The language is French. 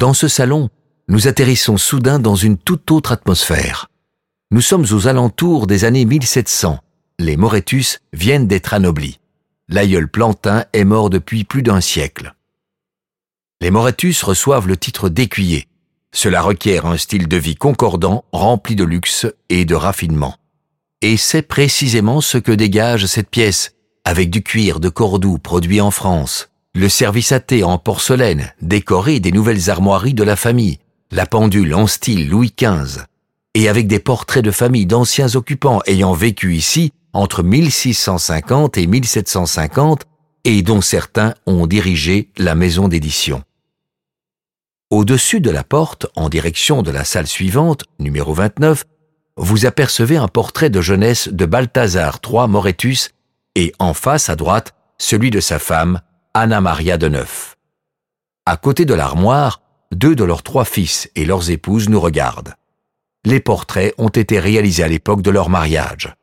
Dans ce salon, nous atterrissons soudain dans une toute autre atmosphère. Nous sommes aux alentours des années 1700. Les Moretus viennent d'être anoblis. L'aïeul Plantin est mort depuis plus d'un siècle. Les Moretus reçoivent le titre d'écuyer. Cela requiert un style de vie concordant, rempli de luxe et de raffinement. Et c'est précisément ce que dégage cette pièce, avec du cuir de Cordoue produit en France, le service à en porcelaine, décoré des nouvelles armoiries de la famille, la pendule en style Louis XV, et avec des portraits de famille d'anciens occupants ayant vécu ici entre 1650 et 1750 et dont certains ont dirigé la maison d'édition. Au-dessus de la porte, en direction de la salle suivante, numéro 29, vous apercevez un portrait de jeunesse de Balthazar III Moretus et en face à droite, celui de sa femme, Anna Maria de Neuf. À côté de l'armoire, deux de leurs trois fils et leurs épouses nous regardent les portraits ont été réalisés à l'époque de leur mariage.